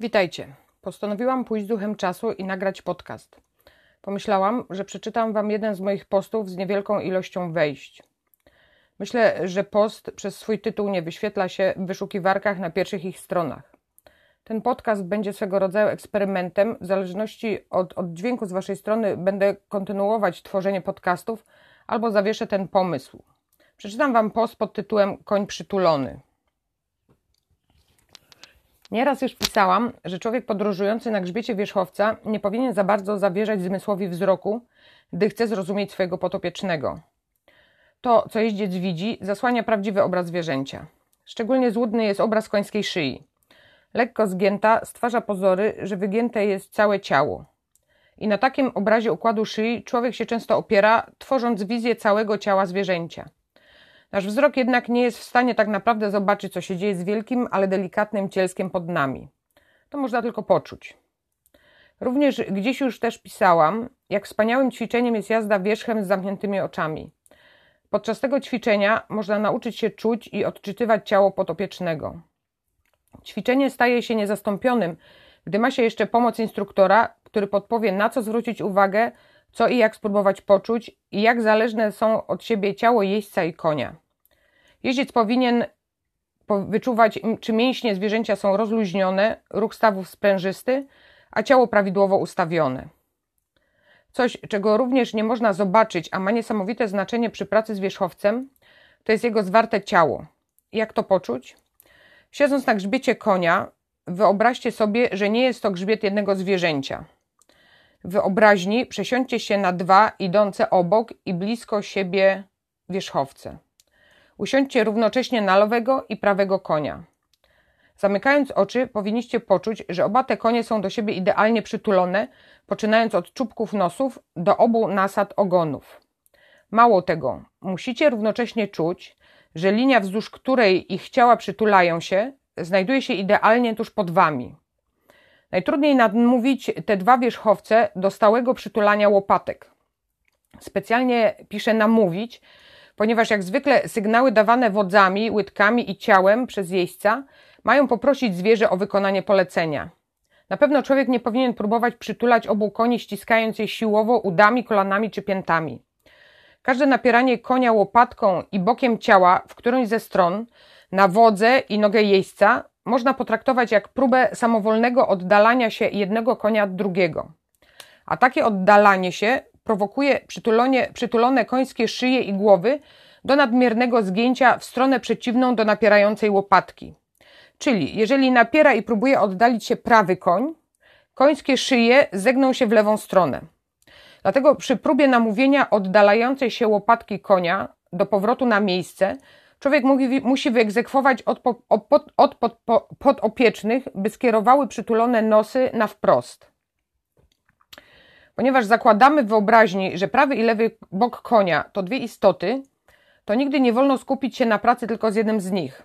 Witajcie. Postanowiłam pójść z duchem czasu i nagrać podcast. Pomyślałam, że przeczytam Wam jeden z moich postów z niewielką ilością wejść. Myślę, że post przez swój tytuł nie wyświetla się w wyszukiwarkach na pierwszych ich stronach. Ten podcast będzie swego rodzaju eksperymentem. W zależności od, od dźwięku z Waszej strony będę kontynuować tworzenie podcastów albo zawieszę ten pomysł. Przeczytam Wam post pod tytułem Koń przytulony. Nieraz już pisałam, że człowiek podróżujący na grzbiecie wierzchowca nie powinien za bardzo zawierzać zmysłowi wzroku, gdy chce zrozumieć swojego potopiecznego. To, co jeździec widzi, zasłania prawdziwy obraz zwierzęcia. Szczególnie złudny jest obraz końskiej szyi. Lekko zgięta stwarza pozory, że wygięte jest całe ciało. I na takim obrazie układu szyi człowiek się często opiera, tworząc wizję całego ciała zwierzęcia. Nasz wzrok jednak nie jest w stanie tak naprawdę zobaczyć, co się dzieje z wielkim, ale delikatnym cielskiem pod nami. To można tylko poczuć. Również gdzieś już też pisałam, jak wspaniałym ćwiczeniem jest jazda wierzchem z zamkniętymi oczami. Podczas tego ćwiczenia można nauczyć się czuć i odczytywać ciało potopiecznego. Ćwiczenie staje się niezastąpionym, gdy ma się jeszcze pomoc instruktora, który podpowie, na co zwrócić uwagę, co i jak spróbować poczuć i jak zależne są od siebie ciało jeźdźca i konia. Jeździec powinien wyczuwać, czy mięśnie zwierzęcia są rozluźnione, ruch stawów sprężysty, a ciało prawidłowo ustawione. Coś, czego również nie można zobaczyć, a ma niesamowite znaczenie przy pracy z wierzchowcem, to jest jego zwarte ciało. Jak to poczuć? Siedząc na grzbiecie konia, wyobraźcie sobie, że nie jest to grzbiet jednego zwierzęcia. Wyobraźni przesiądźcie się na dwa idące obok i blisko siebie wierzchowce. Usiądźcie równocześnie na lewego i prawego konia. Zamykając oczy, powinniście poczuć, że oba te konie są do siebie idealnie przytulone, poczynając od czubków nosów do obu nasad ogonów. Mało tego, musicie równocześnie czuć, że linia, wzdłuż której ich ciała przytulają się, znajduje się idealnie tuż pod wami. Najtrudniej nadmówić te dwa wierzchowce do stałego przytulania łopatek. Specjalnie piszę namówić, ponieważ jak zwykle sygnały dawane wodzami, łydkami i ciałem przez jeźdźca mają poprosić zwierzę o wykonanie polecenia. Na pewno człowiek nie powinien próbować przytulać obu koni, ściskając je siłowo udami, kolanami czy piętami. Każde napieranie konia łopatką i bokiem ciała w którąś ze stron na wodze i nogę jeźdźca można potraktować jak próbę samowolnego oddalania się jednego konia od drugiego. A takie oddalanie się prowokuje przytulone końskie szyje i głowy do nadmiernego zgięcia w stronę przeciwną do napierającej łopatki. Czyli jeżeli napiera i próbuje oddalić się prawy koń, końskie szyje zegną się w lewą stronę. Dlatego przy próbie namówienia oddalającej się łopatki konia do powrotu na miejsce, człowiek musi wyegzekwować od, od, od, od podopiecznych, by skierowały przytulone nosy na wprost. Ponieważ zakładamy w wyobraźni, że prawy i lewy bok konia to dwie istoty, to nigdy nie wolno skupić się na pracy tylko z jednym z nich.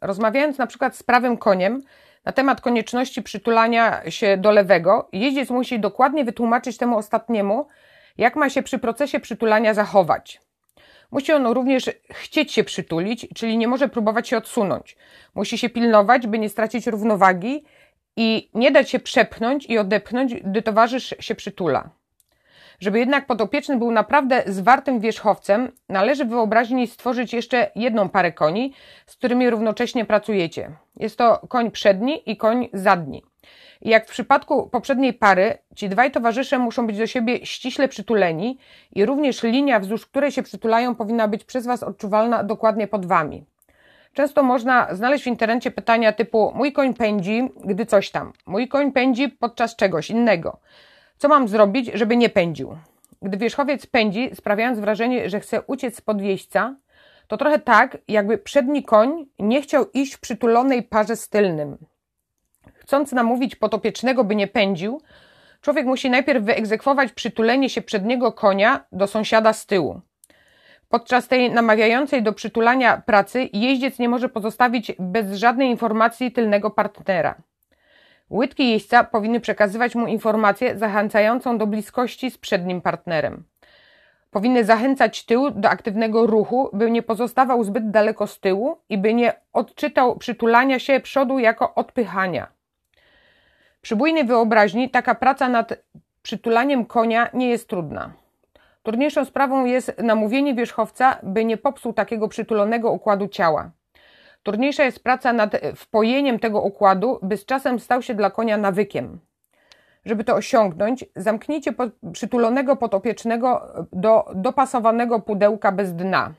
Rozmawiając na przykład z prawym koniem na temat konieczności przytulania się do lewego, jeździec musi dokładnie wytłumaczyć temu ostatniemu, jak ma się przy procesie przytulania zachować. Musi on również chcieć się przytulić, czyli nie może próbować się odsunąć. Musi się pilnować, by nie stracić równowagi i nie dać się przepchnąć i odepchnąć, gdy towarzysz się przytula. Żeby jednak podopieczny był naprawdę zwartym wierzchowcem, należy wyobraźni stworzyć jeszcze jedną parę koni, z którymi równocześnie pracujecie. Jest to koń przedni i koń zadni. I jak w przypadku poprzedniej pary, ci dwaj towarzysze muszą być do siebie ściśle przytuleni i również linia, wzdłuż której się przytulają, powinna być przez Was odczuwalna dokładnie pod Wami. Często można znaleźć w internecie pytania typu: Mój koń pędzi, gdy coś tam. Mój koń pędzi podczas czegoś innego. Co mam zrobić, żeby nie pędził? Gdy wierzchowiec pędzi, sprawiając wrażenie, że chce uciec spod jeźdźca, to trochę tak, jakby przedni koń nie chciał iść w przytulonej parze z tylnym. Chcąc namówić potopiecznego, by nie pędził, człowiek musi najpierw wyegzekwować przytulenie się przedniego konia do sąsiada z tyłu. Podczas tej namawiającej do przytulania pracy jeździec nie może pozostawić bez żadnej informacji tylnego partnera. Łydki jeźdźca powinny przekazywać mu informację zachęcającą do bliskości z przednim partnerem. Powinny zachęcać tył do aktywnego ruchu, by nie pozostawał zbyt daleko z tyłu i by nie odczytał przytulania się przodu jako odpychania. Przy bujnej wyobraźni taka praca nad przytulaniem konia nie jest trudna. Trudniejszą sprawą jest namówienie wierzchowca, by nie popsuł takiego przytulonego układu ciała. Trudniejsza jest praca nad wpojeniem tego układu, by z czasem stał się dla konia nawykiem. Żeby to osiągnąć, zamknijcie przytulonego podopiecznego do dopasowanego pudełka bez dna.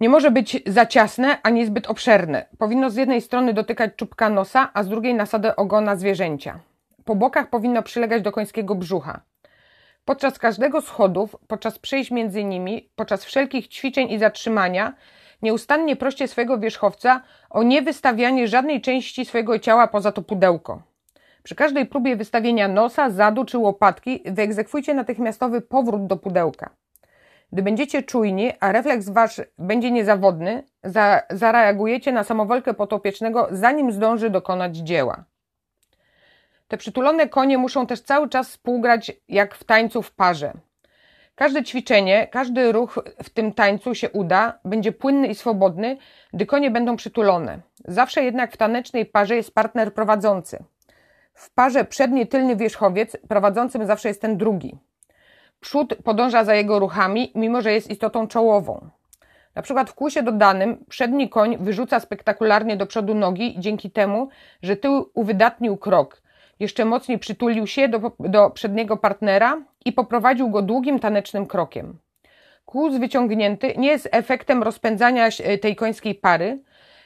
Nie może być za ciasne ani zbyt obszerne. Powinno z jednej strony dotykać czubka nosa, a z drugiej nasadę ogona zwierzęcia. Po bokach powinno przylegać do końskiego brzucha. Podczas każdego schodów, podczas przejść między nimi, podczas wszelkich ćwiczeń i zatrzymania, nieustannie proście swojego wierzchowca o niewystawianie żadnej części swojego ciała poza to pudełko. Przy każdej próbie wystawienia nosa, zadu czy łopatki wyegzekwujcie natychmiastowy powrót do pudełka. Gdy będziecie czujni, a refleks wasz będzie niezawodny, za, zareagujecie na samowolkę potopiecznego, zanim zdąży dokonać dzieła. Te przytulone konie muszą też cały czas współgrać jak w tańcu w parze. Każde ćwiczenie, każdy ruch w tym tańcu się uda, będzie płynny i swobodny, gdy konie będą przytulone. Zawsze jednak w tanecznej parze jest partner prowadzący. W parze przedni tylny wierzchowiec prowadzącym zawsze jest ten drugi. Przód podąża za jego ruchami, mimo że jest istotą czołową. Na przykład w kłusie dodanym przedni koń wyrzuca spektakularnie do przodu nogi dzięki temu, że tył uwydatnił krok. Jeszcze mocniej przytulił się do, do przedniego partnera i poprowadził go długim tanecznym krokiem. Kłus wyciągnięty nie jest efektem rozpędzania tej końskiej pary,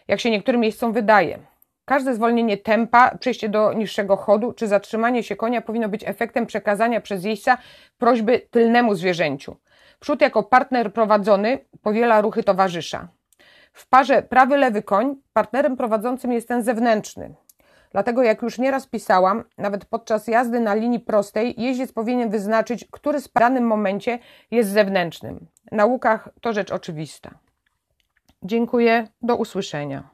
jak się niektórym miejscom wydaje. Każde zwolnienie tempa, przejście do niższego chodu czy zatrzymanie się konia powinno być efektem przekazania przez jeźdźca prośby tylnemu zwierzęciu. Przód jako partner prowadzony powiela ruchy towarzysza. W parze prawy-lewy koń partnerem prowadzącym jest ten zewnętrzny. Dlatego, jak już nieraz pisałam, nawet podczas jazdy na linii prostej jeździec powinien wyznaczyć, który w danym momencie jest zewnętrznym. Na łukach to rzecz oczywista. Dziękuję, do usłyszenia.